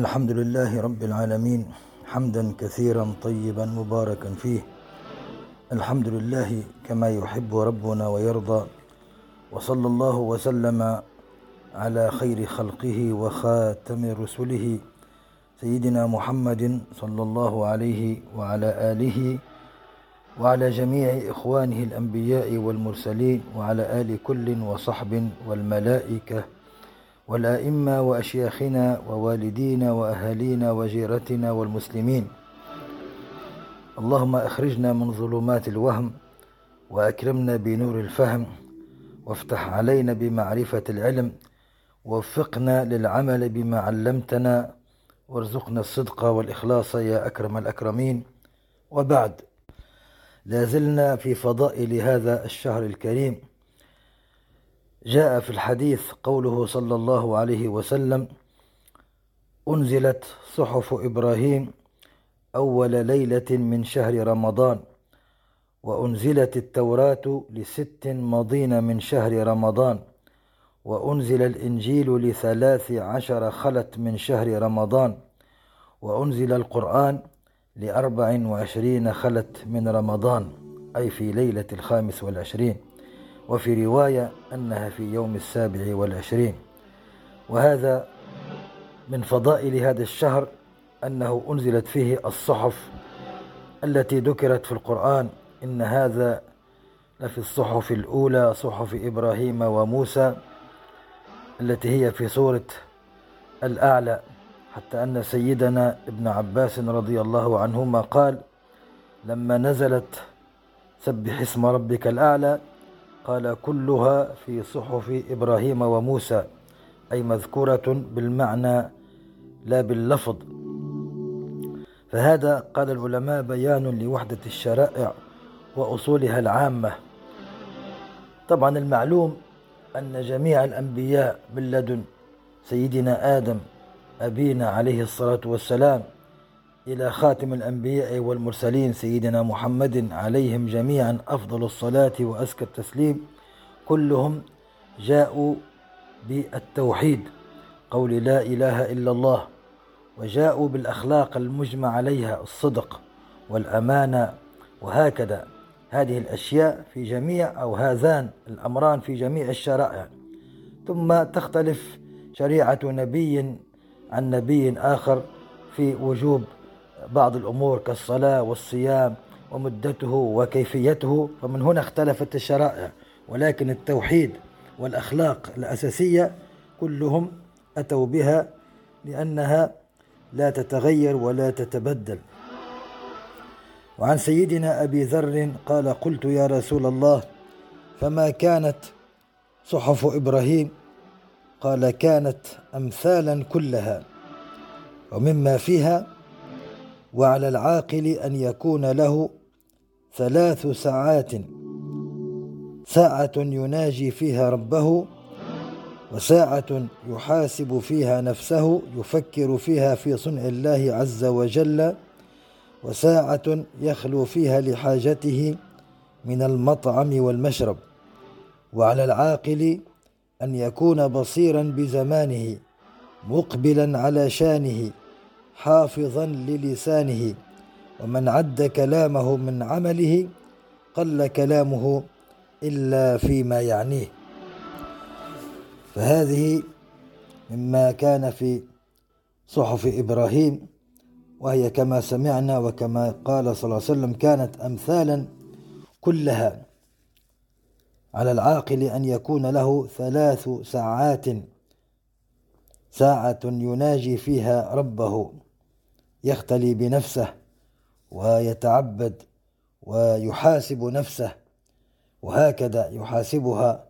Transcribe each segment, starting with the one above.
الحمد لله رب العالمين حمدا كثيرا طيبا مباركا فيه. الحمد لله كما يحب ربنا ويرضى وصلى الله وسلم على خير خلقه وخاتم رسله سيدنا محمد صلى الله عليه وعلى آله وعلى جميع إخوانه الأنبياء والمرسلين وعلى آل كل وصحب والملائكة والآئمة وأشياخنا ووالدينا وأهالينا وجيرتنا والمسلمين. اللهم أخرجنا من ظلمات الوهم وأكرمنا بنور الفهم وافتح علينا بمعرفة العلم ووفقنا للعمل بما علمتنا وارزقنا الصدق والإخلاص يا أكرم الأكرمين. وبعد لازلنا في فضائل هذا الشهر الكريم. جاء في الحديث قوله صلى الله عليه وسلم أنزلت صحف إبراهيم أول ليلة من شهر رمضان وأنزلت التوراة لست مضين من شهر رمضان وأنزل الإنجيل لثلاث عشر خلت من شهر رمضان وأنزل القرآن لأربع وعشرين خلت من رمضان أي في ليلة الخامس والعشرين. وفي رواية أنها في يوم السابع والعشرين. وهذا من فضائل هذا الشهر أنه أنزلت فيه الصحف التي ذكرت في القرآن إن هذا لفي الصحف الأولى صحف إبراهيم وموسى التي هي في سورة الأعلى. حتى أن سيدنا ابن عباس رضي الله عنهما قال لما نزلت سبح اسم ربك الأعلى قال كلها في صحف إبراهيم وموسى أي مذكورة بالمعنى لا باللفظ. فهذا قال العلماء بيان لوحدة الشرائع وأصولها العامة. طبعا المعلوم أن جميع الأنبياء من لدن سيدنا آدم أبينا عليه الصلاة والسلام إلى خاتم الأنبياء والمرسلين سيدنا محمد عليهم جميعا أفضل الصلاة وأزكى التسليم. كلهم جاءوا بالتوحيد قول لا إله إلا الله وجاءوا بالأخلاق المجمع عليها الصدق والأمانة وهكذا. هذه الأشياء في جميع أو هذان الأمران في جميع الشرائع. ثم تختلف شريعة نبي عن نبي آخر في وجوب بعض الأمور كالصلاة والصيام ومدته وكيفيته فمن هنا اختلفت الشرائع. ولكن التوحيد والأخلاق الأساسية كلهم أتوا بها لأنها لا تتغير ولا تتبدل. وعن سيدنا أبي ذر قال قلت يا رسول الله فما كانت صحف إبراهيم؟ قال كانت أمثالا كلها ومما فيها وعلى العاقل أن يكون له ثلاث ساعات. ساعة يناجي فيها ربه وساعة يحاسب فيها نفسه يفكر فيها في صنع الله عز وجل وساعة يخلو فيها لحاجته من المطعم والمشرب. وعلى العاقل أن يكون بصيرا بزمانه مقبلا على شانه. حافظا للسانه ومن عد كلامه من عمله قل كلامه إلا فيما يعنيه. فهذه مما كان في صحف إبراهيم وهي كما سمعنا وكما قال صلى الله عليه وسلم كانت أمثالا كلها على العاقل أن يكون له ثلاث ساعات ساعة يناجي فيها ربه. يختلي بنفسه ويتعبد ويحاسب نفسه وهكذا يحاسبها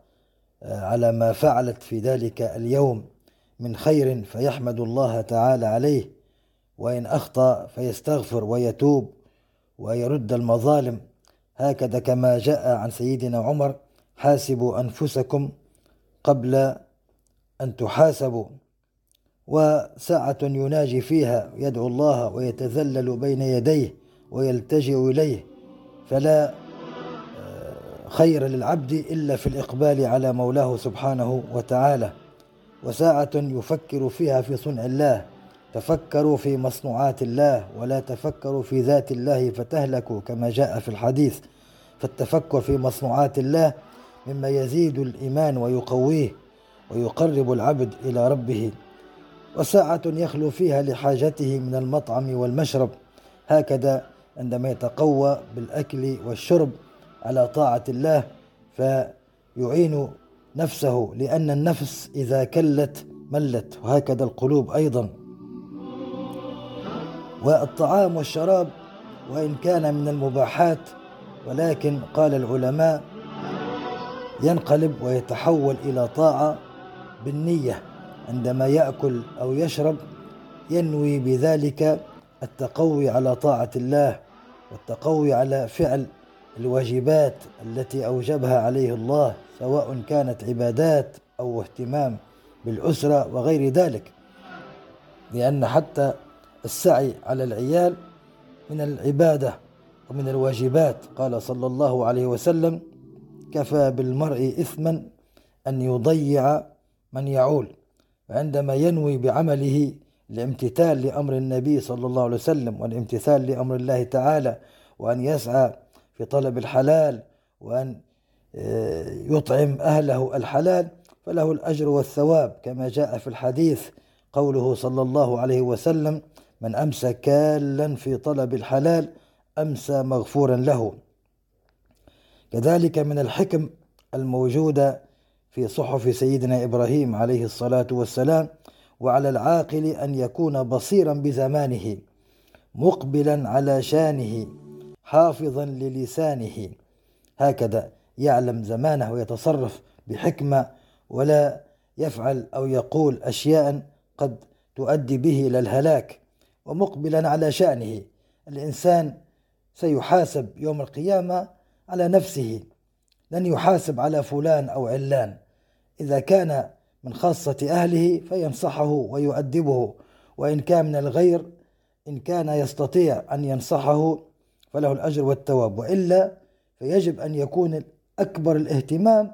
آه، على ما فعلت في ذلك اليوم من خير فيحمد الله تعالى عليه وإن أخطأ فيستغفر ويتوب ويرد المظالم. هكذا كما جاء عن سيدنا عمر حاسبوا أنفسكم قبل أن تحاسبوا. وساعة يناجي فيها يدعو الله ويتذلل بين يديه ويلتجئ إليه. فلا آه، خير للعبد إلا في الإقبال على مولاه سبحانه وتعالى. وساعة يفكر فيها في صنع الله. تفكروا في مصنوعات الله ولا تفكروا في ذات الله فتهلكوا كما جاء في الحديث. فالتفكر في مصنوعات الله مما يزيد الإيمان ويقويه ويقرب العبد إلى ربه. وساعة يخلو فيها لحاجته من المطعم والمشرب. هكذا عندما يتقوى بالأكل والشرب على طاعة الله فيعين نفسه لأن النفس إذا كلت ملت وهكذا القلوب أيضا. والطعام والشراب وإن كان من المباحات ولكن قال العلماء ينقلب ويتحول إلى طاعة بالنية. عندما يأكل أو يشرب ينوي بذلك التقوي على طاعة الله والتقوي على فعل الواجبات التي أوجبها عليه الله سواء كانت عبادات أو اهتمام بالأسرة وغير ذلك. لأن حتى السعي على العيال من العبادة ومن الواجبات. قال صلى الله عليه وسلم كفى بالمرء إثما أن يضيع من يعول. عندما ينوي بعمله الامتثال لأمر النبي صلى الله عليه وسلم والامتثال لأمر الله تعالى وأن يسعى في طلب الحلال وأن آه، يطعم أهله الحلال فله الأجر والثواب. كما جاء في الحديث قوله صلى الله عليه وسلم من أمسى كالا في طلب الحلال أمسى مغفورا له. كذلك من الحكم الموجودة في صحف سيدنا إبراهيم عليه الصلاة والسلام وعلى العاقل أن يكون بصيرا بزمانه مقبلا على شانه حافظا للسانه. هكذا يعلم زمانه ويتصرف بحكمة ولا يفعل أو يقول أشياء قد تؤدي به إلى الهلاك ومقبلا على شأنه. الإنسان سيحاسب يوم القيامة على نفسه. لن يحاسب على فلان أو علان. إذا كان من خاصة أهله فينصحه ويؤدبه وإن كان من الغير إن كان يستطيع أن ينصحه فله الأجر والثواب. وإلا فيجب أن يكون أكبر الاهتمام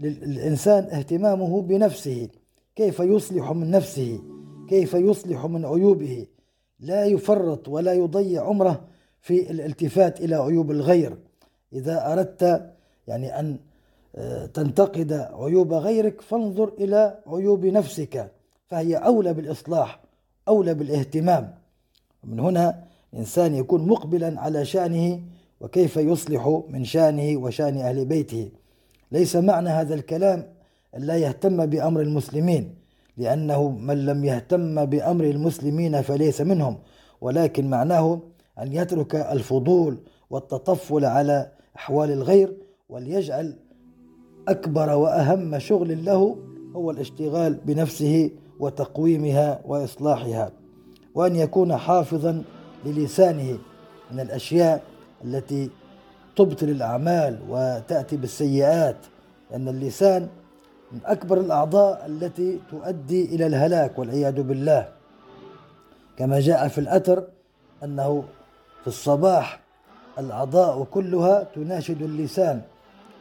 للإنسان اهتمامه بنفسه. كيف يصلح من نفسه؟ كيف يصلح من عيوبه؟ لا يفرط ولا يضيع عمره في الالتفات إلى عيوب الغير. إذا أردت يعني أن آه، تنتقد عيوب غيرك فانظر إلى عيوب نفسك فهي أولى بالإصلاح أولى بالاهتمام. ومن هنا الإنسان يكون مقبلا على شأنه وكيف يصلح من شأنه وشأن أهل بيته. ليس معنى هذا الكلام أن لا يهتم بأمر المسلمين لأنه من لم يهتم بأمر المسلمين فليس منهم ولكن معناه أن يترك الفضول والتطفل على أحوال الغير وليجعل أكبر وأهم شغل له هو الاشتغال بنفسه وتقويمها وإصلاحها وأن يكون حافظا للسانه من الأشياء التي تبطل الأعمال وتأتي بالسيئات لأن اللسان من أكبر الأعضاء التي تؤدي إلى الهلاك والعياذ بالله. كما جاء في الأثر أنه في الصباح الأعضاء كلها تناشد اللسان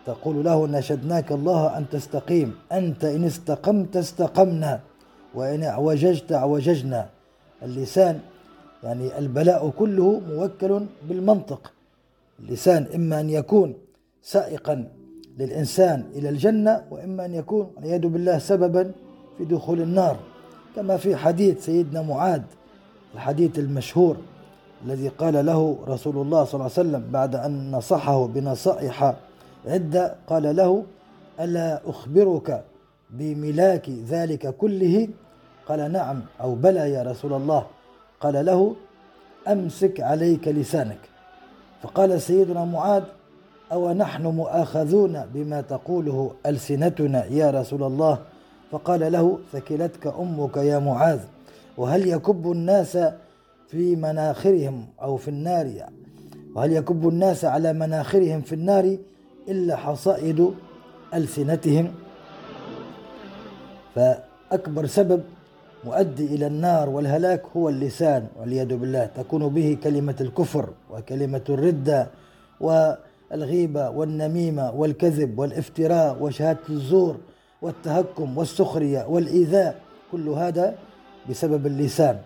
تقول له نشدناك الله أن تستقيم. أنت إن استقمت استقمنا. وإن أعوججت أعوججنا. اللسان يعني البلاء كله موكل بالمنطق. اللسان إما أن يكون سائقا للإنسان إلى الجنة وإما أن يكون والعياذ بالله سببا في دخول النار. كما في حديث سيدنا معاذ الحديث المشهور الذي قال له رسول الله صلى الله عليه وسلم بعد أن نصحه بنصائح عدة قال له ألا أخبرك بملاك ذلك كله؟ قال نعم. أو بلى يا رسول الله. قال له أمسك عليك لسانك. فقال سيدنا معاذ أو نحن مؤاخذون بما تقوله ألسنتنا يا رسول الله؟ فقال له ثكلتك أمك يا معاذ وهل يكب الناس في مناخرهم أو في النار؟ وهل يكب الناس على مناخرهم في النار؟ إلا حصائد ألسنتهم. فأكبر سبب مؤدي إلى النار والهلاك هو اللسان والعياذ بالله. تكون به كلمة الكفر وكلمة الردة والغيبة والنميمة والكذب والافتراء وشهادة الزور والتهكم والسخرية والإيذاء. كل هذا بسبب اللسان.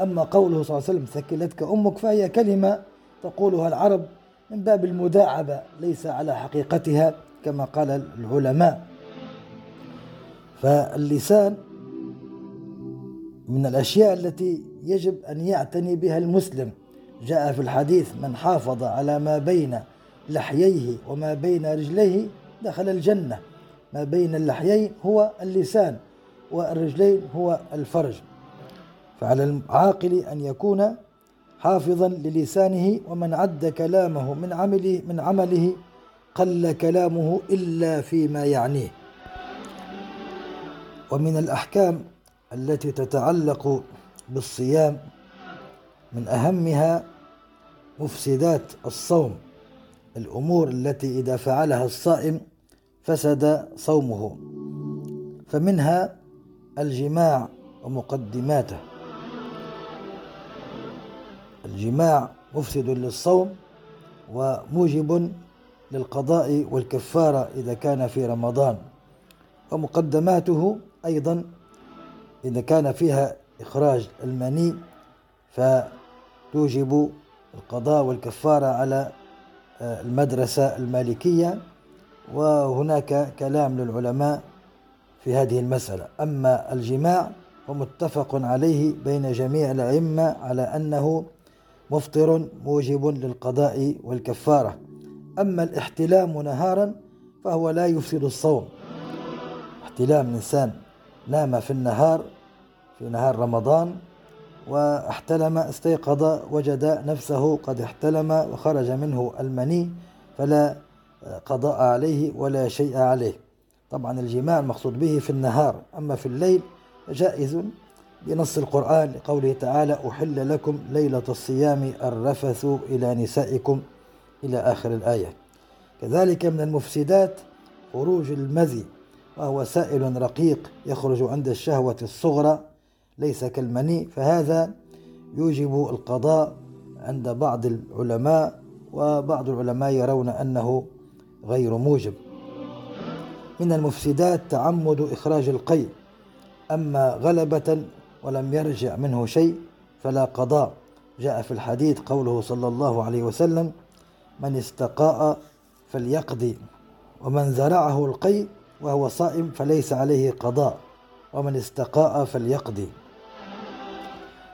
أما قوله صلى الله عليه وسلم ثكلتك أمك فهي كلمة تقولها العرب من باب المداعبة ليس على حقيقتها كما قال العلماء. فاللسان من الأشياء التي يجب أن يعتني بها المسلم. جاء في الحديث من حافظ على ما بين لحييه وما بين رجليه دخل الجنة. ما بين اللحيين هو اللسان والرجلين هو الفرج. فعلى العاقل أن يكون حافظا للسانه ومن عد كلامه من عمله من عمله قل كلامه إلا فيما يعنيه. ومن الأحكام التي تتعلق بالصيام من أهمها مفسدات الصوم الأمور التي إذا فعلها الصائم فسد صومه فمنها الجماع ومقدماته. الجماع مفسد للصوم وموجب للقضاء والكفارة إذا كان في رمضان. ومقدماته أيضا إذا كان فيها إخراج المني فتوجب القضاء والكفارة على آه، المدرسة المالكية. وهناك كلام للعلماء في هذه المسألة. أما الجماع فمتفق عليه بين جميع الأئمة على أنه مفطر موجب للقضاء والكفارة. أما الاحتلام نهارا فهو لا يفسد الصوم. احتلام الإنسان نام في النهار في نهار رمضان واحتلم استيقظ وجد نفسه قد احتلم وخرج منه المني فلا قضاء عليه ولا شيء عليه. طبعا الجماع المقصود به في النهار أما في الليل جائز بنص القرآن لقوله تعالى أحل لكم ليلة الصيام الرفث إلى نسائكم إلى آخر الآية. كذلك من المفسدات خروج المذي وهو سائل رقيق يخرج عند الشهوة الصغرى ليس كالمني فهذا يوجب القضاء عند بعض العلماء وبعض العلماء يرون أنه غير موجب. من المفسدات تعمد إخراج القيء أما غلبة ولم يرجع منه شيء فلا قضاء. جاء في الحديث قوله صلى الله عليه وسلم من استقاء فليقضي ومن زرعه القيء وهو صائم فليس عليه قضاء ومن استقاء فليقضي.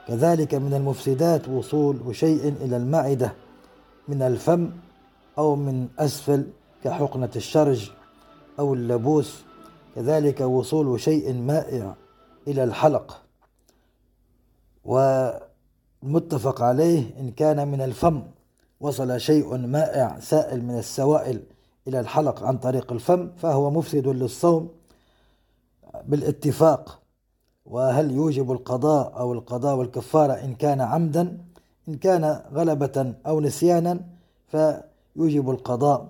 كذلك من المفسدات وصول شيء إلى المعدة من الفم أو من أسفل كحقنة الشرج أو اللبوس. كذلك وصول شيء مائع إلى الحلق. والمتفق عليه إن كان من الفم وصل شيء مائع سائل من السوائل إلى الحلق عن طريق الفم فهو مفسد للصوم بالاتفاق. وهل يوجب القضاء أو القضاء والكفارة إن كان عمدا؟ إن كان غلبة أو نسيانا فيوجب القضاء.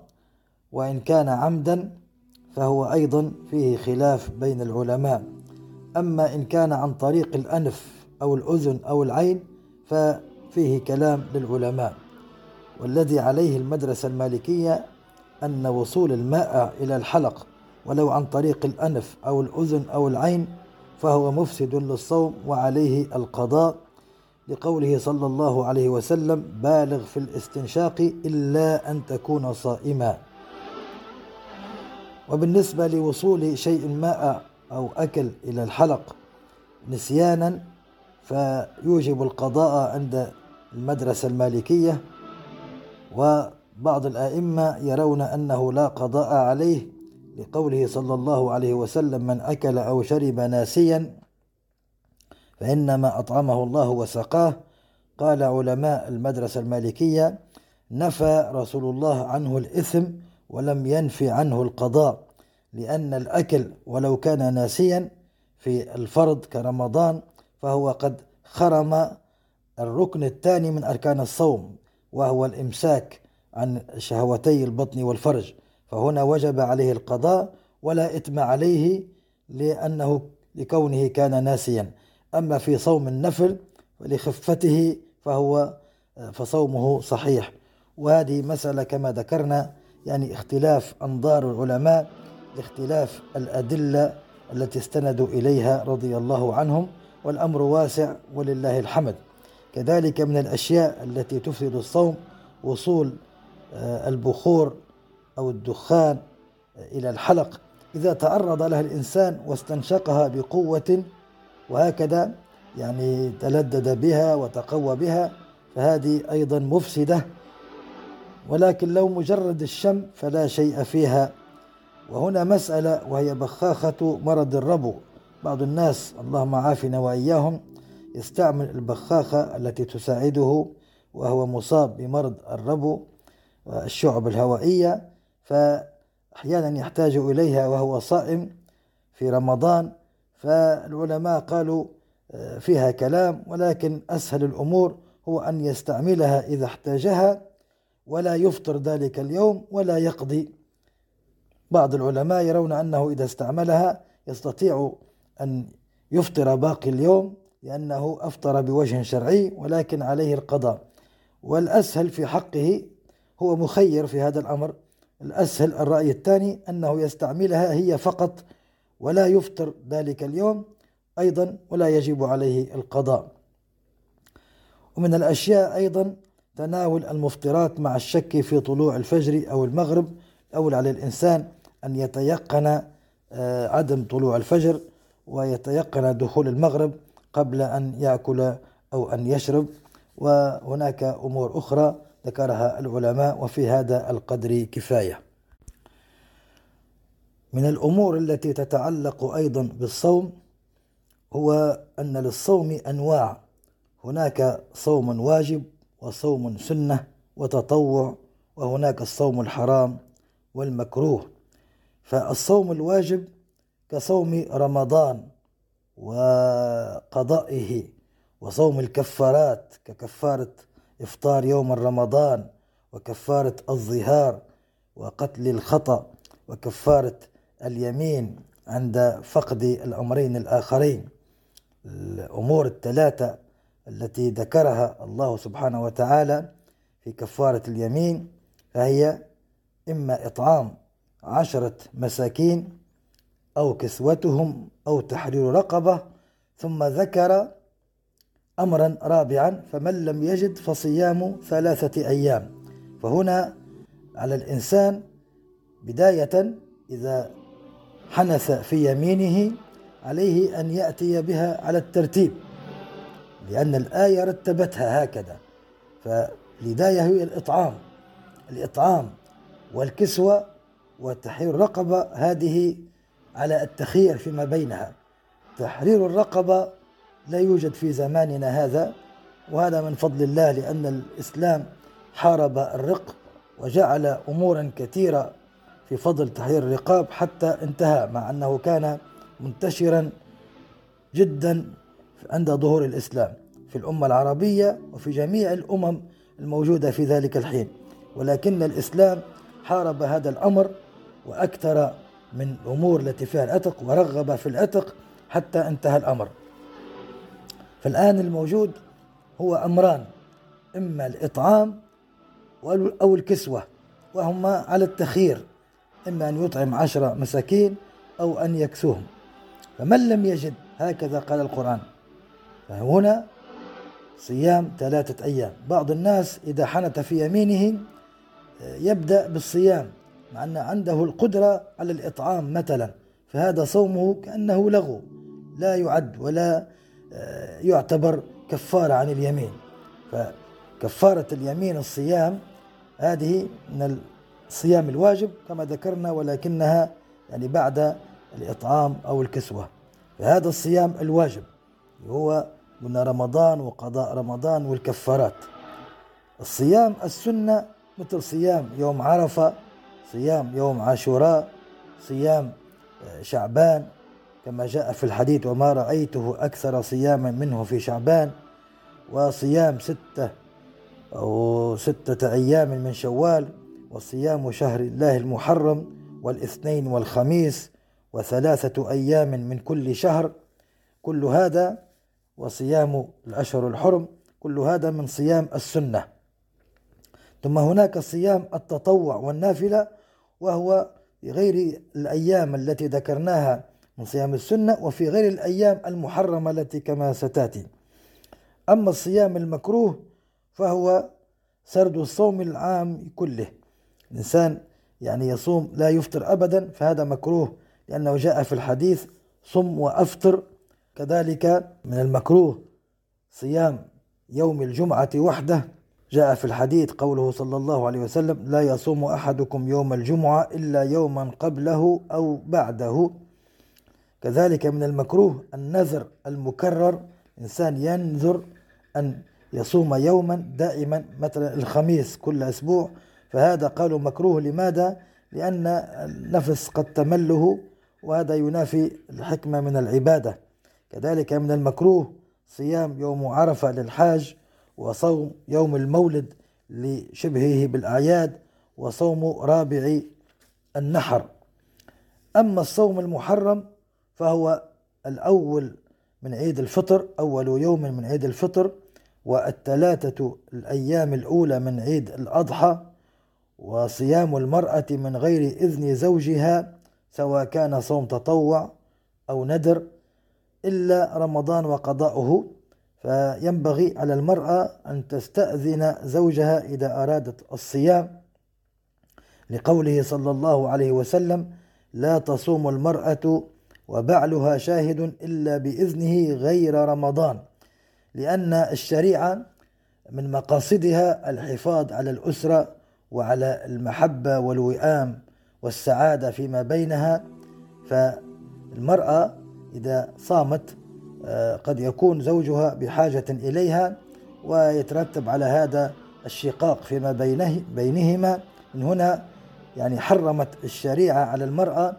وإن كان عمدا فهو أيضا فيه خلاف بين العلماء. أما إن كان عن طريق الأنف أو الأذن أو العين ففيه كلام للعلماء. والذي عليه المدرسة المالكية أن وصول الماء إلى الحلق ولو عن طريق الأنف أو الأذن أو العين فهو مفسد للصوم وعليه القضاء. لقوله صلى الله عليه وسلم بالغ في الاستنشاق إلا أن تكون صائما. وبالنسبة لوصول شيء ماء أو أكل إلى الحلق نسيانا فيوجب القضاء عند المدرسة المالكية وبعض الآئمة يرون أنه لا قضاء عليه لقوله صلى الله عليه وسلم من أكل أو شرب ناسيا فإنما أطعمه الله وسقاه قال علماء المدرسة المالكية نفى رسول الله عنه الإثم ولم ينفي عنه القضاء لأن الأكل ولو كان ناسيا في الفرض كرمضان فهو قد خرم الركن الثاني من أركان الصوم وهو الإمساك عن شهوتي البطن والفرج. فهنا وجب عليه القضاء ولا إثم عليه لأنه لكونه كان ناسيا. أما في صوم النفل ولخفته فهو فصومه صحيح. وهذه مسألة كما ذكرنا يعني اختلاف أنظار العلماء لاختلاف الأدلة التي استندوا إليها رضي الله عنهم. والأمر واسع ولله الحمد. كذلك من الأشياء التي تفسد الصوم وصول آه، البخور أو الدخان إلى الحلق. إذا تعرض لها الإنسان واستنشقها بقوة وهكذا يعني تلدد بها وتقوى بها فهذه أيضا مفسدة. ولكن لو مجرد الشم فلا شيء فيها. وهنا مسألة وهي بخاخة مرض الربو. بعض الناس اللهم عافنا وإياهم يستعمل البخاخة التي تساعده وهو مصاب بمرض الربو والشعب الهوائية فأحيانا يحتاج إليها وهو صائم في رمضان فالعلماء قالوا آه، فيها كلام ولكن أسهل الأمور هو أن يستعملها إذا احتاجها ولا يفطر ذلك اليوم ولا يقضي. بعض العلماء يرون أنه إذا استعملها يستطيع أن يفطر باقي اليوم لأنه أفطر بوجه شرعي ولكن عليه القضاء. والأسهل في حقه هو مخير في هذا الأمر. الأسهل الرأي الثاني أنه يستعملها هي فقط ولا يفطر ذلك اليوم أيضا ولا يجب عليه القضاء. ومن الأشياء أيضا تناول المفطرات مع الشك في طلوع الفجر أو المغرب. أول على الإنسان أن يتيقن آه، عدم طلوع الفجر. ويتيقن دخول المغرب قبل أن يأكل أو أن يشرب. وهناك أمور أخرى ذكرها العلماء وفي هذا القدر كفاية. من الأمور التي تتعلق أيضا بالصوم هو أن للصوم أنواع. هناك صوم واجب وصوم سنة وتطوع وهناك الصوم الحرام والمكروه. فالصوم الواجب كصوم رمضان وقضائه وصوم الكفارات ككفارة إفطار يوم رمضان وكفارة الظهار وقتل الخطأ وكفارة اليمين عند فقد الأمرين الآخرين. الأمور الثلاثة التي ذكرها الله سبحانه وتعالى في كفارة اليمين فهي إما إطعام عشرة مساكين أو كسوتهم أو تحرير رقبة ثم ذكر أمرا رابعا فمن لم يجد فصيام ثلاثة أيام. فهنا على الإنسان بداية إذا حنث في يمينه عليه أن يأتي بها على الترتيب لأن الآية رتبتها هكذا. فالبداية هي الإطعام الإطعام والكسوة وتحرير الرقبة هذه على التخيير فيما بينها. تحرير الرقبة لا يوجد في زماننا هذا وهذا من فضل الله لأن الإسلام حارب الرق وجعل أمورا كثيرة في فضل تحرير الرقاب حتى انتهى مع أنه كان منتشرا جدا عند ظهور الإسلام في الأمة العربية وفي جميع الأمم الموجودة في ذلك الحين. ولكن الإسلام حارب هذا الأمر وأكثر من الأمور التي فيها العتق ورغب في العتق حتى انتهى الأمر. فالآن الموجود هو أمران إما الإطعام أو الكسوة وهما على التخيير إما أن يطعم عشرة مساكين أو أن يكسوهم. فمن لم يجد؟ هكذا قال القرآن. فهنا صيام ثلاثة أيام. بعض الناس إذا حنت في يمينه يبدأ بالصيام. مع أن عنده القدرة على الإطعام مثلا فهذا صومه كأنه لغو لا يعد ولا آه، يعتبر كفارة عن اليمين. فكفارة اليمين الصيام هذه من الصيام الواجب كما ذكرنا ولكنها يعني بعد الإطعام أو الكسوة. فهذا الصيام الواجب هو من رمضان وقضاء رمضان والكفارات. الصيام السنة مثل صيام يوم عرفة صيام يوم عاشوراء صيام آه، شعبان. كما جاء في الحديث وما رأيته أكثر صياما منه في شعبان. وصيام ستة أو ستة أيام من شوال وصيام شهر الله المحرم والاثنين والخميس وثلاثة أيام من كل شهر. كل هذا وصيام الأشهر الحرم كل هذا من صيام السنة. ثم هناك صيام التطوع والنافلة وهو في غير الأيام التي ذكرناها من صيام السنة وفي غير الأيام المحرمة التي كما ستأتي. أما الصيام المكروه فهو سرد الصوم العام كله. الإنسان يعني يصوم لا يفطر أبدا فهذا مكروه لأنه جاء في الحديث صم وأفطر. كذلك من المكروه صيام يوم الجمعة وحده. جاء في الحديث قوله صلى الله عليه وسلم لا يصوم أحدكم يوم الجمعة إلا يوما قبله أو بعده. كذلك من المكروه النذر المكرر إنسان ينذر أن يصوم يوما دائما مثلا الخميس كل أسبوع فهذا قالوا مكروه. لماذا؟ لأن النفس قد تمله وهذا ينافي الحكمة من العبادة. كذلك من المكروه صيام يوم عرفة للحاج وصوم يوم المولد لشبهه بالأعياد وصوم رابع النحر. أما الصوم المحرم فهو الأول من عيد الفطر أول يوم من عيد الفطر والثلاثة الأيام الأولى من عيد الأضحى وصيام المرأة من غير إذن زوجها سواء كان صوم تطوع أو ندر إلا رمضان وقضاؤه. فينبغي على المرأة أن تستأذن زوجها إذا أرادت الصيام. لقوله صلى الله عليه وسلم لا تصوم المرأة وبعلها شاهد إلا بإذنه غير رمضان. لأن الشريعة من مقاصدها الحفاظ على الأسرة وعلى المحبة والوئام والسعادة فيما بينها. فالمرأة إذا صامت قد يكون زوجها بحاجة إليها ويترتب على هذا الشقاق فيما بينه بينهما. من هنا يعني حرمت الشريعة على المرأة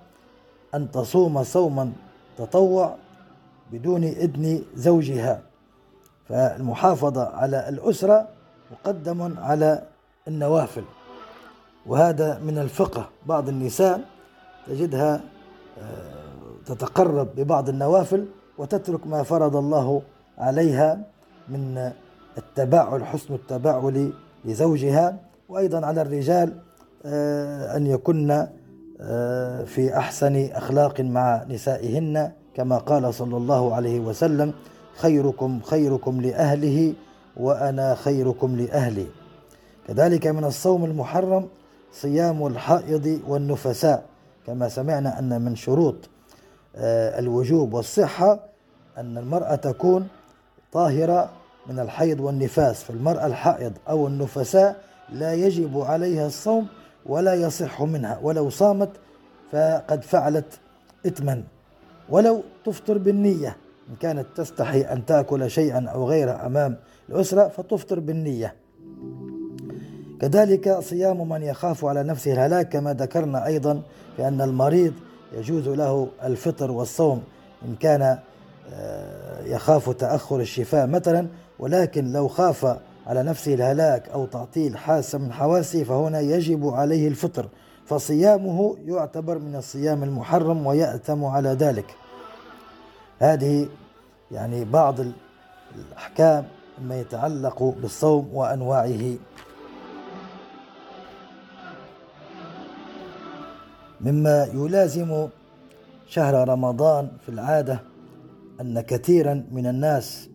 أن تصوم صوما تطوع بدون إذن زوجها. فالمحافظة على الأسرة مقدم على النوافل. وهذا من الفقه. بعض النساء تجدها آه، تتقرب ببعض النوافل وتترك ما فرض الله عليها من التباعل حسن التباعل لزوجها. وأيضا على الرجال آه، أن يكن آه، في أحسن أخلاق مع نسائهن كما قال صلى الله عليه وسلم خيركم خيركم لأهله وأنا خيركم لأهلي. كذلك من الصوم المحرم صيام الحائض والنفساء. كما سمعنا أن من شروط الوجوب والصحة أن المرأة تكون طاهرة من الحيض والنفاس فالمرأة الحائض أو النفساء لا يجب عليها الصوم ولا يصح منها ولو صامت فقد فعلت إثما. ولو تفطر بالنية إن كانت تستحي أن تأكل شيئا أو غيره أمام الأسرة فتفطر بالنية. كذلك صيام من يخاف على نفسه الهلاك كما ذكرنا أيضا بأن المريض يجوز له الفطر والصوم إن كان آه، يخاف تأخر الشفاء مثلا ولكن لو خاف على نفسه الهلاك أو تعطيل حاسة من حواسه فهنا يجب عليه الفطر. فصيامه يعتبر من الصيام المحرم ويأتم على ذلك. هذه يعني بعض الأحكام ما يتعلق بالصوم وأنواعه. مما يلازم شهر رمضان في العادة أن كثيرا من الناس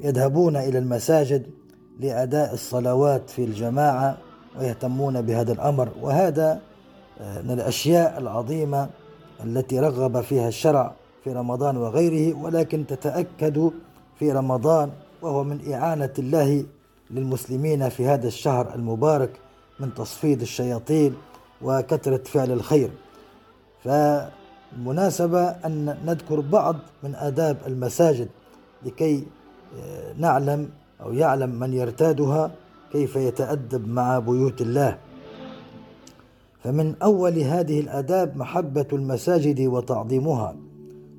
يذهبون إلى المساجد لأداء الصلوات في الجماعة ويهتمون بهذا الأمر. وهذا آه، من الأشياء العظيمة التي رغب فيها الشرع في رمضان وغيره ولكن تتأكد في رمضان وهو من إعانة الله للمسلمين في هذا الشهر المبارك من تصفيد الشياطين وكثرة فعل الخير. فالمناسبة أن نذكر بعض من آداب المساجد لكي آه، نعلم أو يعلم من يرتادها كيف يتأدب مع بيوت الله. فمن أول هذه الآداب محبة المساجد وتعظيمها.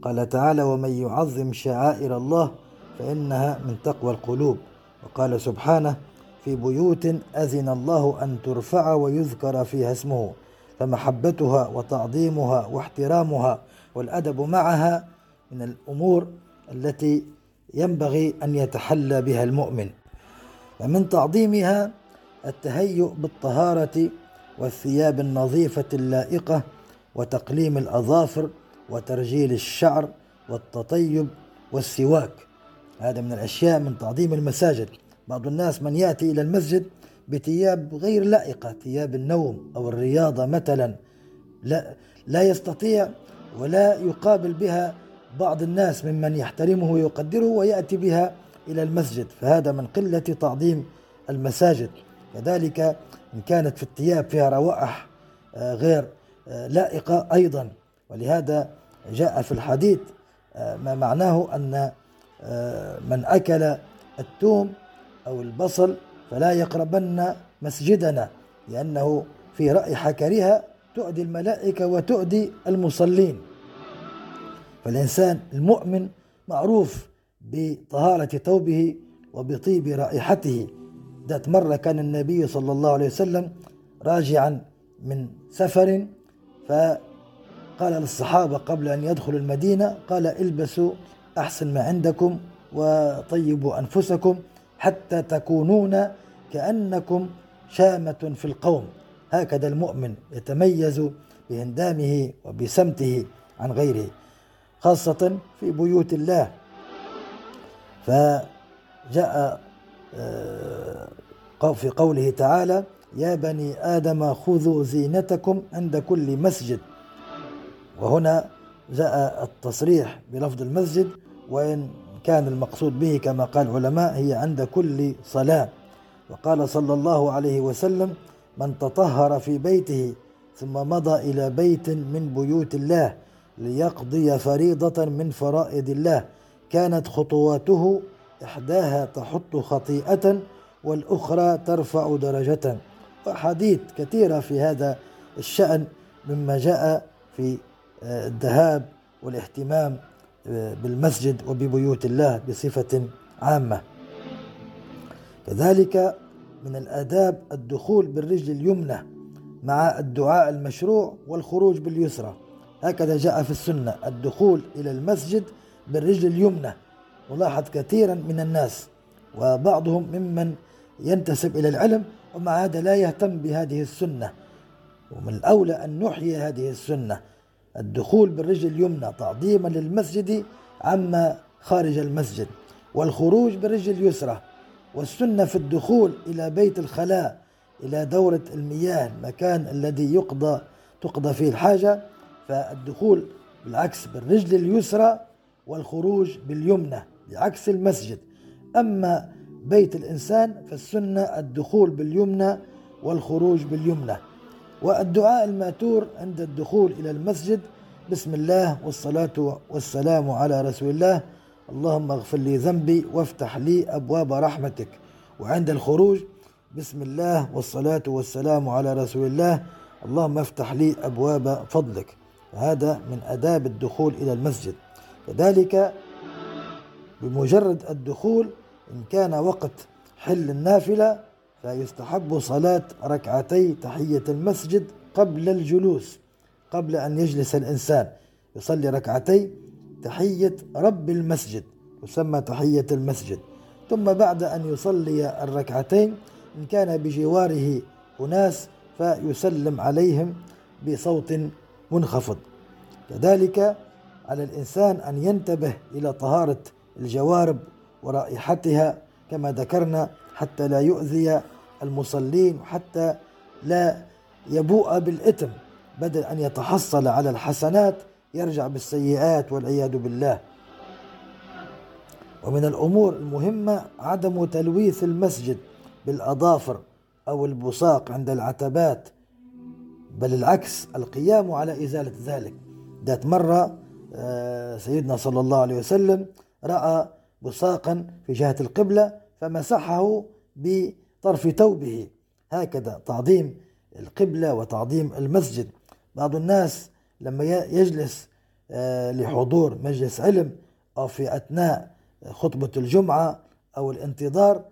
قال تعالى ومن يعظم شعائر الله فإنها من تقوى القلوب وقال سبحانه في بيوت أذن الله أن ترفع ويذكر فيها اسمه فمحبتها وتعظيمها واحترامها والأدب معها من الأمور التي ينبغي أن يتحلى بها المؤمن. ومن تعظيمها التهيؤ بالطهارة والثياب النظيفة اللائقة وتقليم الأظافر وترجيل الشعر والتطيب والسواك. هذا من الأشياء من تعظيم المساجد. بعض الناس من يأتي إلى المسجد بثياب غير لائقة ثياب النوم أو الرياضة مثلا. لا, لا يستطيع ولا يقابل بها بعض الناس ممن يحترمه ويقدره ويأتي بها إلى المسجد فهذا من قلة تعظيم المساجد. كذلك إن كانت في الثياب فيها روائح آه، غير آه، لائقة أيضا. ولهذا جاء في الحديث آه، ما معناه أن من أكل التوم أو البصل فلا يقربن مسجدنا لأنه في رائحة كريهة تؤدي الملائكة وتؤدي المصلين. فالإنسان المؤمن معروف بطهارة ثوبه وبطيب رائحته. ذات مرة كان النبي صلى الله عليه وسلم راجعا من سفر فقال للصحابة قبل أن يدخلوا المدينة قال البسوا أحسن ما عندكم وطيبوا أنفسكم حتى تكونون كأنكم شامة في القوم. هكذا المؤمن يتميز بهندامه وبسمته عن غيره خاصة في بيوت الله. فجاء آه، في قوله تعالى يا بني آدم خذوا زينتكم عند كل مسجد. وهنا جاء التصريح بلفظ المسجد وإن كان المقصود به كما قال العلماء هي عند كل صلاة. وقال صلى الله عليه وسلم من تطهر في بيته ثم مضى إلى بيت من بيوت الله ليقضي فريضة من فرائض الله. كانت خطواته إحداها تحط خطيئة والأخرى ترفع درجة. وأحاديث كثيرة في هذا الشأن مما جاء في آه، الذهاب والاهتمام بالمسجد وببيوت الله بصفة عامة. كذلك من الآداب الدخول بالرجل اليمنى مع الدعاء المشروع والخروج باليسرى. هكذا جاء في السنة الدخول إلى المسجد بالرجل اليمنى. نلاحظ كثيرا من الناس وبعضهم ممن ينتسب إلى العلم ومع هذا لا يهتم بهذه السنة. ومن الأولى أن نحيي هذه السنة. الدخول بالرجل اليمنى تعظيما للمسجد عما خارج المسجد والخروج بالرجل اليسرى والسنة في الدخول إلى بيت الخلاء إلى دورة المياه المكان الذي يقضى تقضى فيه الحاجة. فالدخول بالعكس بالرجل اليسرى والخروج باليمنى بعكس المسجد. أما بيت الإنسان فالسنة الدخول باليمنى والخروج باليمنى. والدعاء المأتور عند الدخول إلى المسجد. بسم الله والصلاة والسلام على رسول الله. اللهم اغفر لي ذنبي وافتح لي أبواب رحمتك. وعند الخروج بسم الله والصلاة والسلام على رسول الله. اللهم افتح لي أبواب فضلك. هذا من أداب الدخول إلى المسجد. كذلك بمجرد الدخول إن كان وقت حل النافلة فيستحب صلاة ركعتي تحية المسجد قبل الجلوس قبل أن يجلس الإنسان. يصلي ركعتي تحية رب المسجد تسمى تحية المسجد. ثم بعد أن يصلي الركعتين إن كان بجواره أناس فيسلم عليهم بصوت منخفض. كذلك على الإنسان أن ينتبه إلى طهارة الجوارب ورائحتها كما ذكرنا حتى لا يؤذي المصلين وحتى لا يبوء بالإثم بدل أن يتحصل على الحسنات يرجع بالسيئات والعياذ بالله. ومن الأمور المهمة عدم تلويث المسجد بالأظافر أو البصاق عند العتبات بل العكس القيام على إزالة ذلك. ذات مرة آه، سيدنا صلى الله عليه وسلم رأى بصاقا في جهة القبلة فمسحه بطرف ثوبه. هكذا تعظيم القبلة وتعظيم المسجد. بعض الناس لما يجلس آه، لحضور مجلس علم أو في أثناء خطبة الجمعة أو الانتظار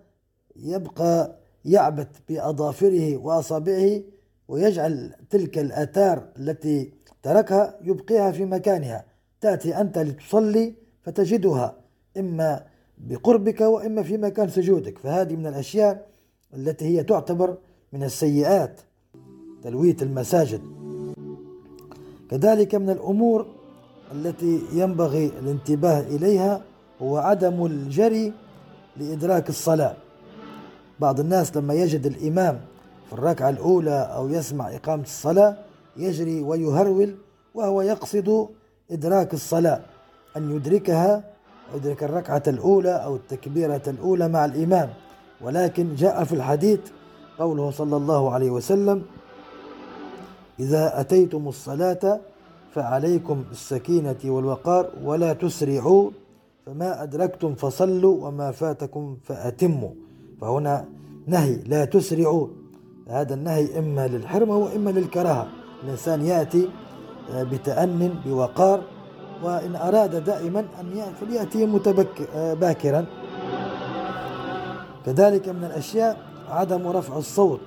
يبقى يعبث بأظافره وأصابعه ويجعل تلك الآثار التي تركها يبقيها في مكانها. تأتي أنت لتصلي فتجدها إما بقربك وإما في مكان سجودك. فهذه من الأشياء التي هي تعتبر من السيئات تلويت المساجد. كذلك من الأمور التي ينبغي الانتباه إليها هو عدم الجري لإدراك الصلاة. بعض الناس لما يجد الإمام في الركعة الأولى أو يسمع إقامة الصلاة يجري ويهرول وهو يقصد إدراك الصلاة أن يدركها يدرك الركعة الأولى أو التكبيرة الأولى مع الإمام. ولكن جاء في الحديث قوله صلى الله عليه وسلم إذا أتيتم الصلاة فعليكم بالسكينة والوقار ولا تسرعوا فما أدركتم فصلوا وما فاتكم فأتموا. فهنا نهي لا تسرعوا. هذا النهي إما للحرمة وإما للكراهة. الإنسان يأتي آه، بتأن بوقار وإن أراد دائما أن فليأتي متبكر باكرا. كذلك من الأشياء عدم رفع الصوت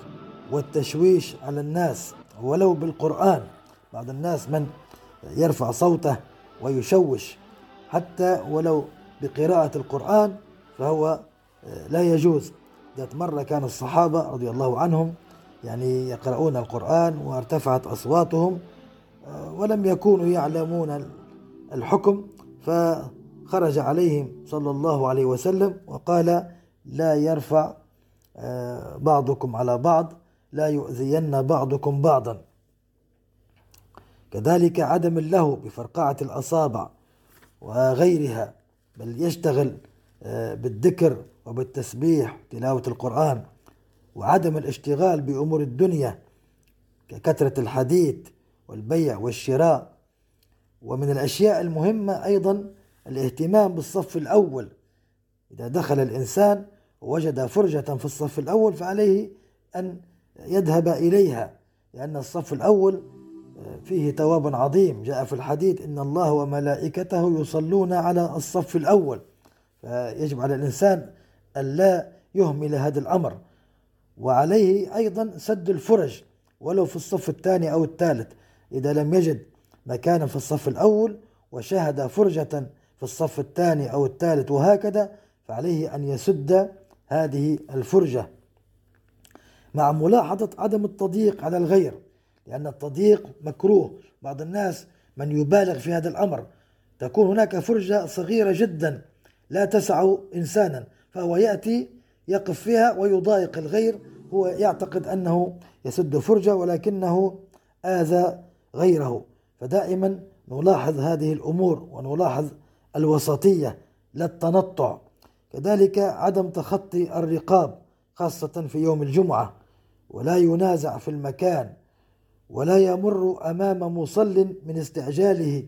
والتشويش على الناس ولو بالقرآن. بعض الناس من يرفع صوته ويشوش حتى ولو بقراءة القرآن فهو آه، لا يجوز. ذات مرة كان الصحابة رضي الله عنهم يعني يقرؤون القرآن وارتفعت أصواتهم آه، ولم يكونوا يعلمون الحكم فخرج عليهم صلى الله عليه وسلم وقال لا يرفع آه، بعضكم على بعض لا يؤذين بعضكم بعضا. كذلك عدم اللهو بفرقعة الأصابع وغيرها بل يشتغل آه، بالذكر وبالتسبيح تلاوة القرآن. وعدم الاشتغال بأمور الدنيا ككثرة الحديث والبيع والشراء. ومن الأشياء المهمة أيضا الاهتمام بالصف الأول. إذا دخل الإنسان ووجد فرجة في الصف الأول فعليه أن يذهب إليها لأن الصف الأول فيه ثواب عظيم. جاء في الحديث إن الله وملائكته يصلون على الصف الأول. فيجب على الإنسان أن لا يهمل هذا الأمر. وعليه أيضا سد الفرج ولو في الصف الثاني أو الثالث. إذا لم يجد مكانا في الصف الأول وشاهد فرجة في الصف الثاني أو الثالث وهكذا فعليه أن يسد هذه الفرجة مع ملاحظة عدم التضييق على الغير لأن التضييق مكروه. بعض الناس من يبالغ في هذا الأمر. تكون هناك فرجة صغيرة جدا لا تسع إنسانا فهو يأتي يقف فيها ويضايق الغير. هو يعتقد أنه يسد فرجة ولكنه آذى غيره. فدائما نلاحظ هذه الأمور ونلاحظ الوسطية لا التنطع. كذلك عدم تخطي الرقاب خاصة في يوم الجمعة. ولا ينازع في المكان ولا يمر أمام مصل من استعجاله.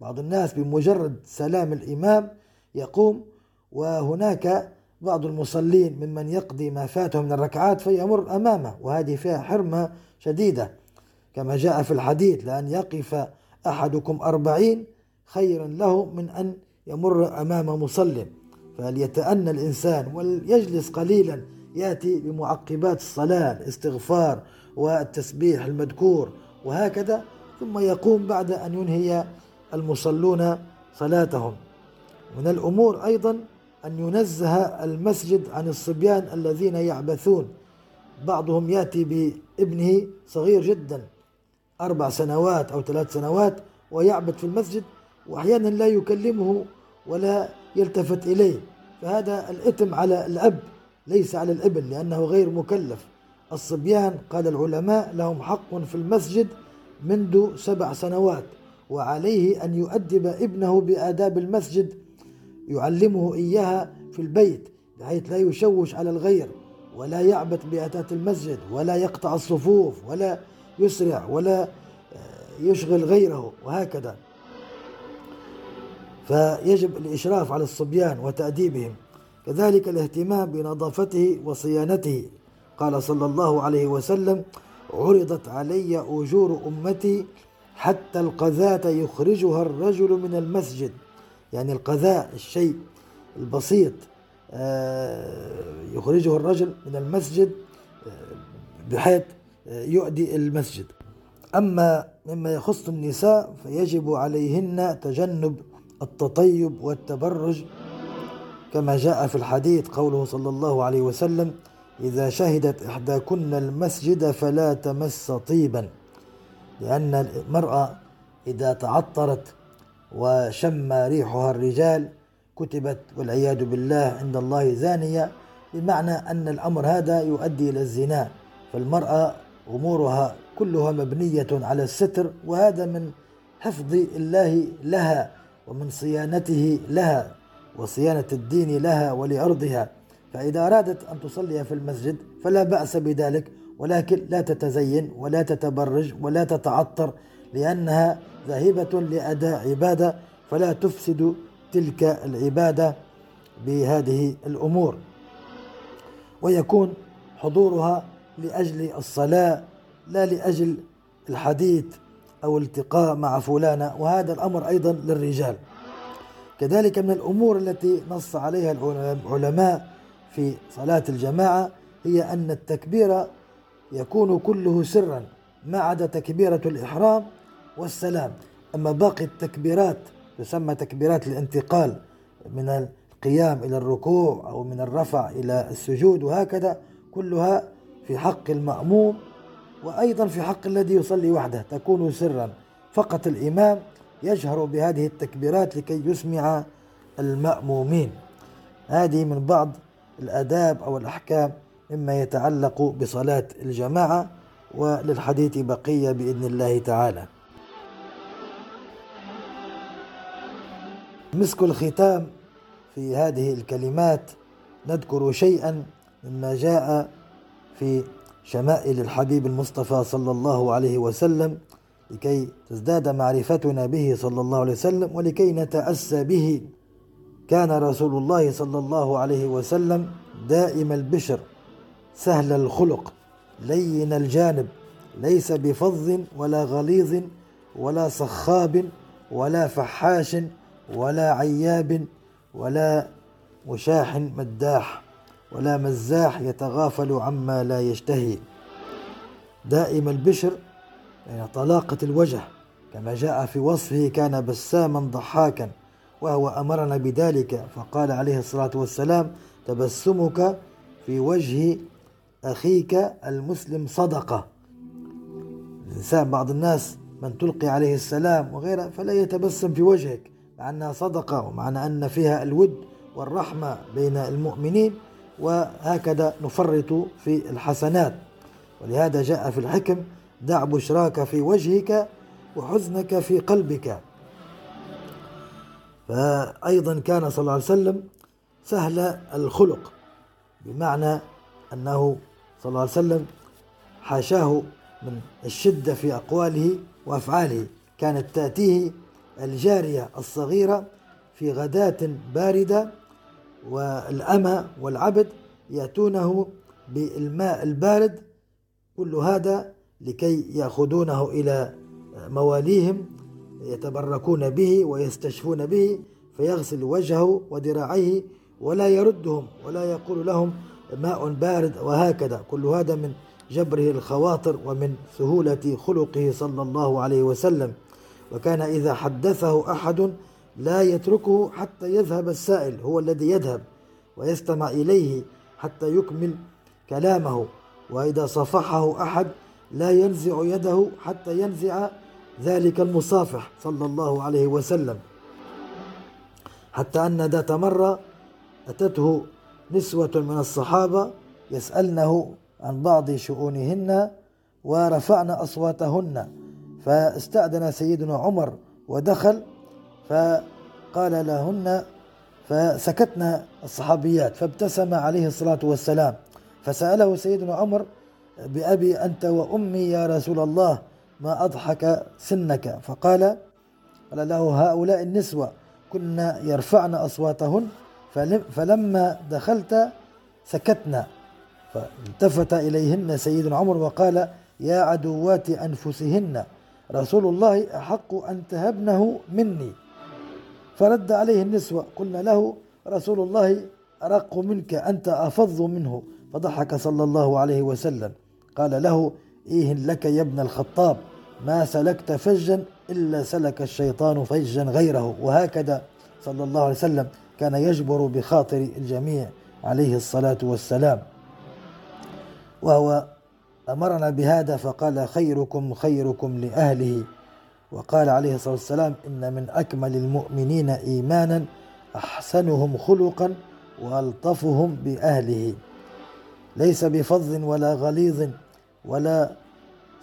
بعض الناس بمجرد سلام الإمام يقوم وهناك بعض المصلين ممن يقضي ما فاته من الركعات فيمر أمامه وهذه فيها حرمة شديدة. كما جاء في الحديث لأن يقف أحدكم أربعين خيرا له من أن يمر أمام مصل. فليتأنى الإنسان وليجلس قليلا يأتي بمعقبات الصلاة الاستغفار والتسبيح المذكور وهكذا ثم يقوم بعد أن ينهي المصلون صلاتهم. من الأمور أيضا أن ينزه المسجد عن الصبيان الذين يعبثون. بعضهم يأتي بابنه صغير جدا أربع سنوات أو ثلاث سنوات ويعبث في المسجد وأحيانا لا يكلمه ولا يلتفت إليه. فهذا الإثم على الأب ليس على الإبن لأنه غير مكلف. الصبيان قال العلماء لهم حق في المسجد منذ سبع سنوات وعليه أن يؤدب ابنه بآداب المسجد يعلمه إياها في البيت بحيث لا يشوش على الغير ولا يعبث بأتات المسجد ولا يقطع الصفوف ولا يسرع ولا يشغل غيره وهكذا. فيجب الإشراف على الصبيان وتأديبهم كذلك الاهتمام بنظافته وصيانته. قال صلى الله عليه وسلم عرضت علي أجور أمتي حتى القذاة يخرجها الرجل من المسجد. يعني القذاء الشيء البسيط آه، يخرجه الرجل من المسجد آه، بحيث آه، يؤدي المسجد. أما مما يخص النساء فيجب عليهن تجنب التطيب والتبرج كما جاء في الحديث قوله صلى الله عليه وسلم إذا شهدت إحداكن المسجد فلا تمس طيبا لأن المرأة إذا تعطرت وشم ريحها الرجال كتبت والعياذ بالله عند الله زانية بمعنى أن الأمر هذا يؤدي إلى الزنا فالمرأة أمورها كلها مبنية على الستر وهذا من حفظ الله لها ومن صيانته لها وصيانة الدين لها ولأرضها. فإذا أرادت أن تصلي في المسجد فلا بأس بذلك ولكن لا تتزين ولا تتبرج ولا تتعطر لأنها ذاهبة لأداء عبادة فلا تفسد تلك العبادة بهذه الأمور. ويكون حضورها لأجل الصلاة لا لأجل الحديث. أو التقاء مع فلانة وهذا الأمر أيضا للرجال. كذلك من الأمور التي نص عليها العلماء في صلاة الجماعة هي أن التكبير يكون كله سرا ما عدا تكبيرة الإحرام والسلام. أما باقي التكبيرات تسمى تكبيرات الانتقال من القيام إلى الركوع أو من الرفع إلى السجود وهكذا كلها في حق المأموم وأيضا في حق الذي يصلي وحده تكون سرا. فقط الإمام يجهر بهذه التكبيرات لكي يسمع المأمومين. هذه من بعض الآداب أو الأحكام مما يتعلق بصلاة الجماعة وللحديث بقية بإذن الله تعالى. مسك الختام في هذه الكلمات نذكر شيئا مما جاء في شمائل الحبيب المصطفى صلى الله عليه وسلم لكي تزداد معرفتنا به صلى الله عليه وسلم ولكي نتأسى به. كان رسول الله صلى الله عليه وسلم دائم البشر سهل الخلق لين الجانب ليس بفظ ولا غليظ ولا صخاب ولا فحاش ولا عياب ولا مشاح مداح. ولا مزاح يتغافل عما لا يشتهي. دائم البشر يعني طلاقة الوجه كما جاء في وصفه كان بساما ضحاكا وهو أمرنا بذلك فقال عليه الصلاة والسلام تبسمك في وجه أخيك المسلم صدقة. الإنسان بعض الناس من تلقي عليه السلام وغيره فلا يتبسم في وجهك مع أنها صدقة ومعنى أن فيها الود والرحمة بين المؤمنين. وهكذا نفرط في الحسنات. ولهذا جاء في الحكم دع بشراك في وجهك وحزنك في قلبك. فأيضا كان صلى الله عليه وسلم سهل الخلق بمعنى أنه صلى الله عليه وسلم حاشاه من الشدة في أقواله وأفعاله. كانت تأتيه الجارية الصغيرة في غداة باردة والأمة والعبد يأتونه بالماء البارد كل هذا لكي يأخذونه إلى مواليهم يتبركون به ويستشفون به فيغسل وجهه وذراعيه ولا يردهم ولا يقول لهم ماء بارد وهكذا. كل هذا من جبره الخواطر ومن سهولة خلقه صلى الله عليه وسلم. وكان إذا حدثه أحد لا يتركه حتى يذهب السائل هو الذي يذهب ويستمع إليه حتى يكمل كلامه. وإذا صفحه أحد لا ينزع يده حتى ينزع ذلك المصافح صلى الله عليه وسلم. حتى أن ذات مرة أتته نسوة من الصحابة يسألنه عن بعض شؤونهن ورفعن أصواتهن فاستأذن سيدنا عمر ودخل فقال لهن فسكتنا الصحابيات فابتسم عليه الصلاة والسلام. فسأله سيدنا عمر بأبي أنت وأمي يا رسول الله ما أضحك سنك؟ فقال قال له هؤلاء النسوة كنا يرفعن أصواتهن. فلما دخلت سكتنا فالتفت إليهن سيدنا عمر وقال يا عدوات أنفسهن رسول الله أحق أن تهبنه مني. فرد عليه النسوة. قلنا له رسول الله أرق منك أنت أفض منه. فضحك صلى الله عليه وسلم. قال له إيه لك يا ابن الخطاب؟ ما سلكت فجا إلا سلك الشيطان فجا غيره. وهكذا صلى الله عليه وسلم كان يجبر بخاطر الجميع عليه الصلاة والسلام. وهو أمرنا بهذا فقال خيركم خيركم لأهله. وقال عليه الصلاة والسلام إن من أكمل المؤمنين إيمانا أحسنهم خلقا وألطفهم بأهله. ليس بفظ ولا غليظ ولا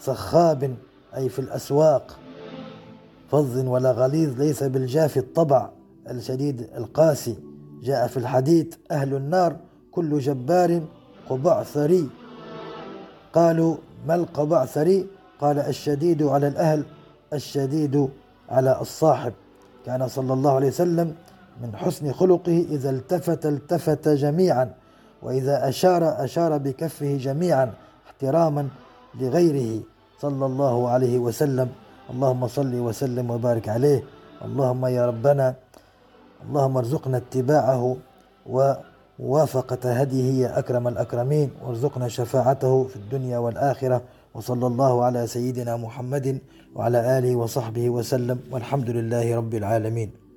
صخاب أي في الأسواق. فظ ولا غليظ ليس بالجاف الطبع الشديد القاسي. جاء في الحديث أهل النار كل جبار قبع ثري قالوا ما القبع ثري قال الشديد على الأهل الشديد على الصاحب. كان صلى الله عليه وسلم من حسن خلقه إذا التفت التفت جميعا وإذا أشار أشار بكفه جميعا احتراما لغيره صلى الله عليه وسلم. اللهم صل وسلم وبارك عليه. اللهم يا ربنا اللهم ارزقنا اتباعه ووافقة هديه يا أكرم الأكرمين وارزقنا شفاعته في الدنيا والآخرة. وصلى الله على سيدنا محمد وعلى آله وصحبه وسلم والحمد لله رب العالمين.